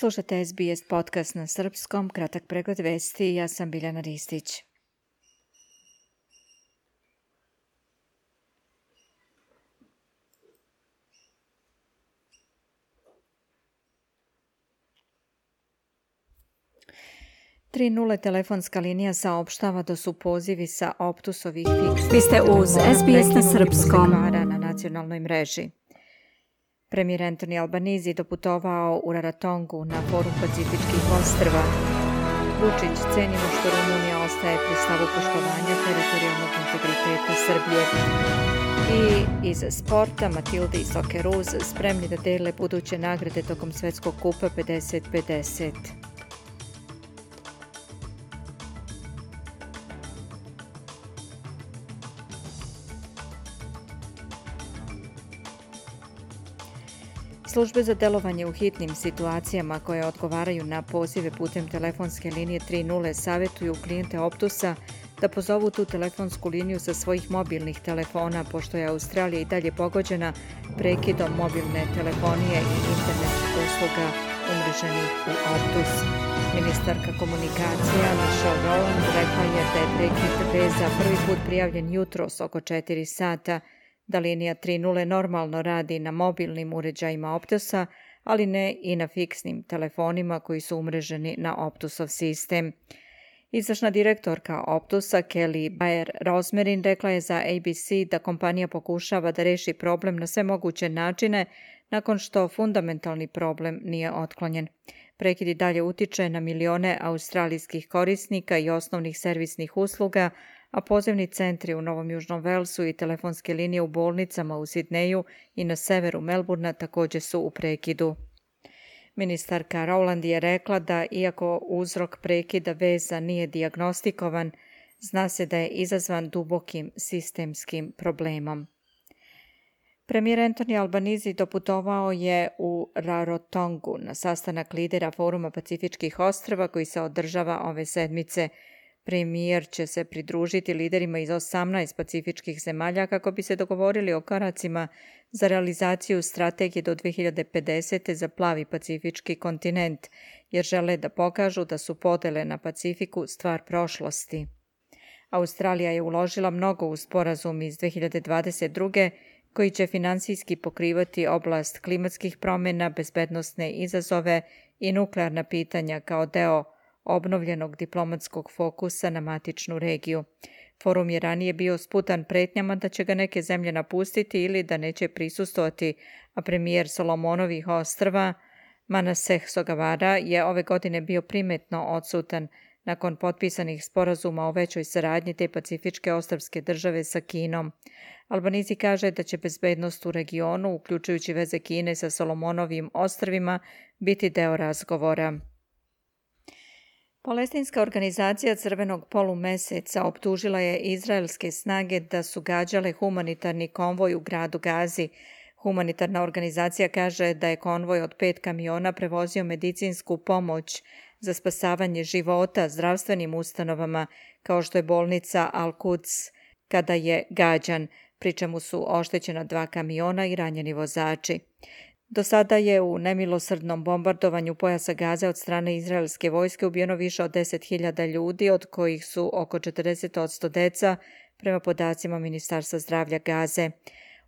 Slušate SBS podcast na srpskom, kratak pregled vesti, ja sam Biljana Ristić. Tri nule telefonska linija saopštava da su pozivi sa Optusovih fiksnih... Vi ste uz SBS na srpskom. ...na nacionalnoj mreži. Premijer Antoni Albanizi doputovao u Raratongu na forum Pacifičkih ostrva. Vučić cenimo što Rumunija ostaje pri stavu poštovanja teritorijalnog integriteta Srbije. I iz sporta Matilde i Sokeruz spremni da dele buduće nagrade tokom svetskog kupa 50-50. Službe za delovanje u hitnim situacijama koje odgovaraju na pozive putem telefonske linije 30 savjetuju klijente Optusa da pozovu tu telefonsku liniju sa svojih mobilnih telefona, pošto je Australija i dalje pogođena prekidom mobilne telefonije i internet usluga umreženih u Optus. Ministarka komunikacija Michelle Rowland rekla je da je prekid veza prvi put prijavljen jutros oko 4 sata, da linija 3.0 normalno radi na mobilnim uređajima Optusa, ali ne i na fiksnim telefonima koji su umreženi na Optusov sistem. Izvršna direktorka Optusa Kelly Bayer Rosmerin rekla je za ABC da kompanija pokušava da reši problem na sve moguće načine nakon što fundamentalni problem nije otklonjen. Prekid i dalje utiče na milione australijskih korisnika i osnovnih servisnih usluga, a pozivni centri u Novom Južnom Velsu i telefonske linije u bolnicama u Sidneju i na severu Melburna također su u prekidu. Ministarka Rowland je rekla da iako uzrok prekida veza nije diagnostikovan, zna se da je izazvan dubokim sistemskim problemom. Premijer Antoni Albanizi doputovao je u Rarotongu na sastanak lidera Foruma Pacifičkih ostrava koji se održava ove sedmice – Premijer će se pridružiti liderima iz 18 pacifičkih zemalja kako bi se dogovorili o koracima za realizaciju strategije do 2050. za plavi pacifički kontinent, jer žele da pokažu da su podele na Pacifiku stvar prošlosti. Australija je uložila mnogo u sporazum iz 2022. koji će finansijski pokrivati oblast klimatskih promjena, bezbednostne izazove i nuklearna pitanja kao deo obnovljenog diplomatskog fokusa na matičnu regiju. Forum je ranije bio sputan pretnjama da će ga neke zemlje napustiti ili da neće prisustovati, a premijer Solomonovih ostrva Manaseh Sogavara je ove godine bio primetno odsutan nakon potpisanih sporazuma o većoj saradnji te pacifičke ostrvske države sa Kinom. Albanizi kaže da će bezbednost u regionu, uključujući veze Kine sa Solomonovim ostrvima, biti deo razgovora. Palestinska organizacija Crvenog polumeseca optužila je izraelske snage da su gađale humanitarni konvoj u gradu Gazi. Humanitarna organizacija kaže da je konvoj od pet kamiona prevozio medicinsku pomoć za spasavanje života zdravstvenim ustanovama, kao što je bolnica Al-Quds, kada je gađan, pri čemu su oštećena dva kamiona i ranjeni vozači. Do sada je u nemilosrdnom bombardovanju pojasa Gaze od strane izraelske vojske ubijeno više od 10.000 ljudi, od kojih su oko 40% deca, prema podacima Ministarstva zdravlja Gaze.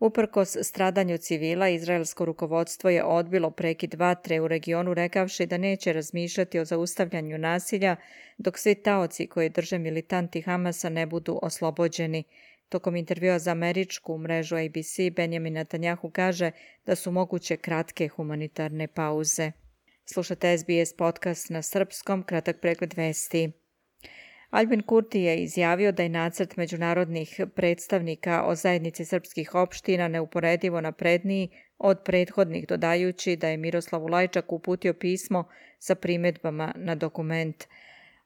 Uprkos stradanju civila, izraelsko rukovodstvo je odbilo prekid vatre u regionu rekavši da neće razmišljati o zaustavljanju nasilja dok svi taoci koje drže militanti Hamasa ne budu oslobođeni. Tokom intervjua za američku mrežu ABC, Benjamin Netanyahu kaže da su moguće kratke humanitarne pauze. Slušate SBS podcast na srpskom, kratak pregled vesti. Albin Kurti je izjavio da je nacrt međunarodnih predstavnika o zajednici srpskih opština neuporedivo napredniji od prethodnih, dodajući da je Miroslav Ulajčak uputio pismo sa primedbama na dokument –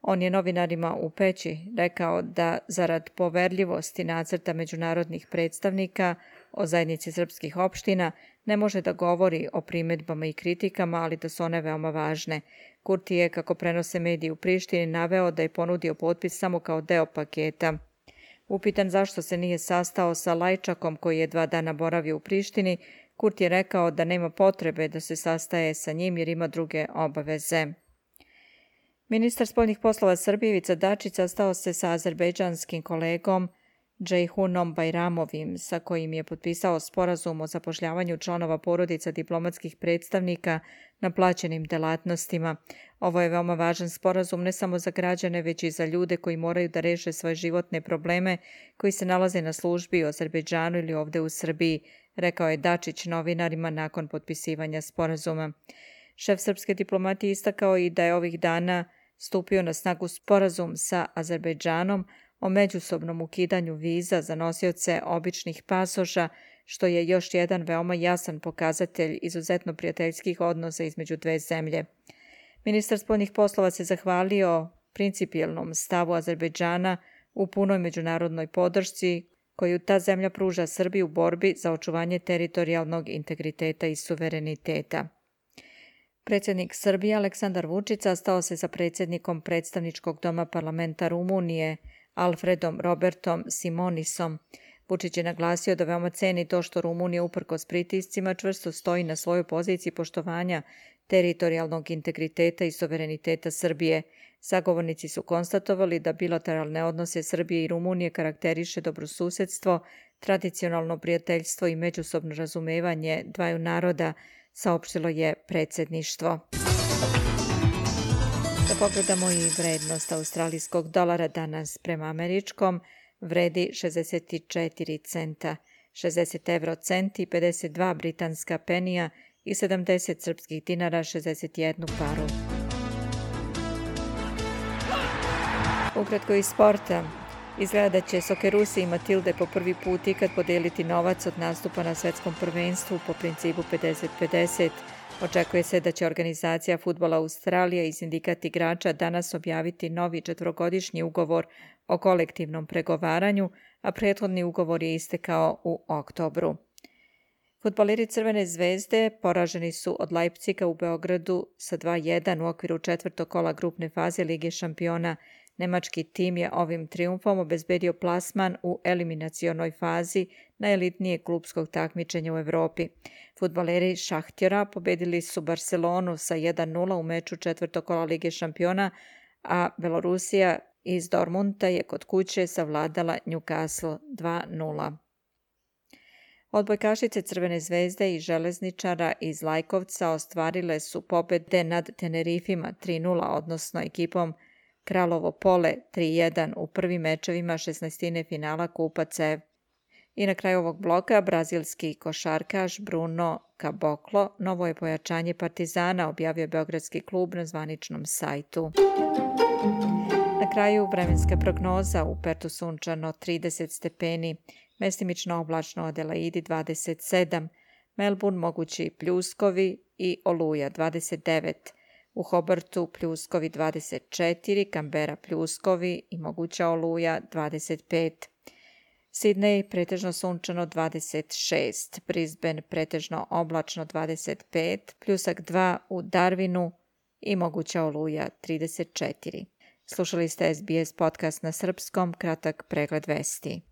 on je novinarima u Peći rekao da zarad poverljivosti nacrta međunarodnih predstavnika o zajednici srpskih opština ne može da govori o primjedbama i kritikama, ali da su one veoma važne. Kurti je, kako prenose mediji u Prištini, naveo da je ponudio potpis samo kao deo paketa. Upitan zašto se nije sastao sa Lajčakom koji je dva dana boravio u Prištini, Kurti je rekao da nema potrebe da se sastaje sa njim jer ima druge obaveze. Ministar spoljnih poslova Srbije Ivica Dačić sastao se sa azerbejdžanskim kolegom Džejhunom Bajramovim, sa kojim je potpisao sporazum o zapošljavanju članova porodica diplomatskih predstavnika na plaćenim delatnostima. Ovo je veoma važan sporazum ne samo za građane, već i za ljude koji moraju da reše svoje životne probleme koji se nalaze na službi u Azerbejdžanu ili ovde u Srbiji, rekao je Dačić novinarima nakon potpisivanja sporazuma. Šef srpske diplomatije istakao i da je ovih dana stupio na snagu sporazum sa Azerbejdžanom o međusobnom ukidanju viza za nosioce običnih pasoša, što je još jedan veoma jasan pokazatelj izuzetno prijateljskih odnosa između dve zemlje. Ministar spoljnih poslova se zahvalio principijelnom stavu Azerbejdžana u punoj međunarodnoj podršci koju ta zemlja pruža Srbiji u borbi za očuvanje teritorijalnog integriteta i suvereniteta. Predsjednik Srbije Aleksandar Vučić stao se sa predsjednikom predstavničkog doma parlamenta Rumunije Alfredom Robertom Simonisom. Vučić je naglasio da veoma ceni to što Rumunija uprkos pritiscima čvrsto stoji na svojoj poziciji poštovanja teritorijalnog integriteta i suvereniteta Srbije. Sagovornici su konstatovali da bilateralne odnose Srbije i Rumunije karakteriše dobrosusedstvo, tradicionalno prijateljstvo i međusobno razumevanje dvaju naroda, saopštilo je predsedništvo. Da pogledamo i vrednost australijskog dolara danas prema američkom vredi 64 centa, 60 evro centi, 52 britanska penija i 70 srpskih dinara 61 paru. Ukratko iz sporta. Izgleda da će Sokerusi i Matilde po prvi put ikad podeliti novac od nastupa na svetskom prvenstvu po principu 50-50. Očekuje se da će organizacija futbola Australija i sindikat igrača danas objaviti novi četvrogodišnji ugovor o kolektivnom pregovaranju, a prethodni ugovor je istekao u oktobru. Futboleri Crvene zvezde poraženi su od Leipciga u Beogradu sa 2-1 u okviru četvrtog kola grupne faze Lige šampiona Nemački tim je ovim triumfom obezbedio plasman u eliminacionoj fazi najelitnijeg klubskog takmičenja u Evropi. Futbaleri Šahtjera pobedili su Barcelonu sa 1-0 u meču četvrtog kola Lige šampiona, a Belorusija iz Dormunta je kod kuće savladala Newcastle 2-0. Odbojkašice Crvene zvezde i železničara iz Lajkovca ostvarile su pobede nad Tenerifima 3-0, odnosno ekipom Kralovo pole 3-1 u prvim mečevima 16. finala Kupa CEV. I na kraju ovog bloka brazilski košarkaš Bruno Caboclo novo je pojačanje Partizana objavio Beogradski klub na zvaničnom sajtu. Na kraju vremenska prognoza u Pertu sunčano 30 stepeni, mestimično oblačno Adelaidi 27, Melbourne mogući pljuskovi i Oluja 29, u Hobartu pljuskovi 24, Kambera pljuskovi i moguća oluja 25. Sidney pretežno sunčano 26, Brisbane pretežno oblačno 25, pljusak 2 u Darwinu i moguća oluja 34. Slušali ste SBS podcast na srpskom, kratak pregled vesti.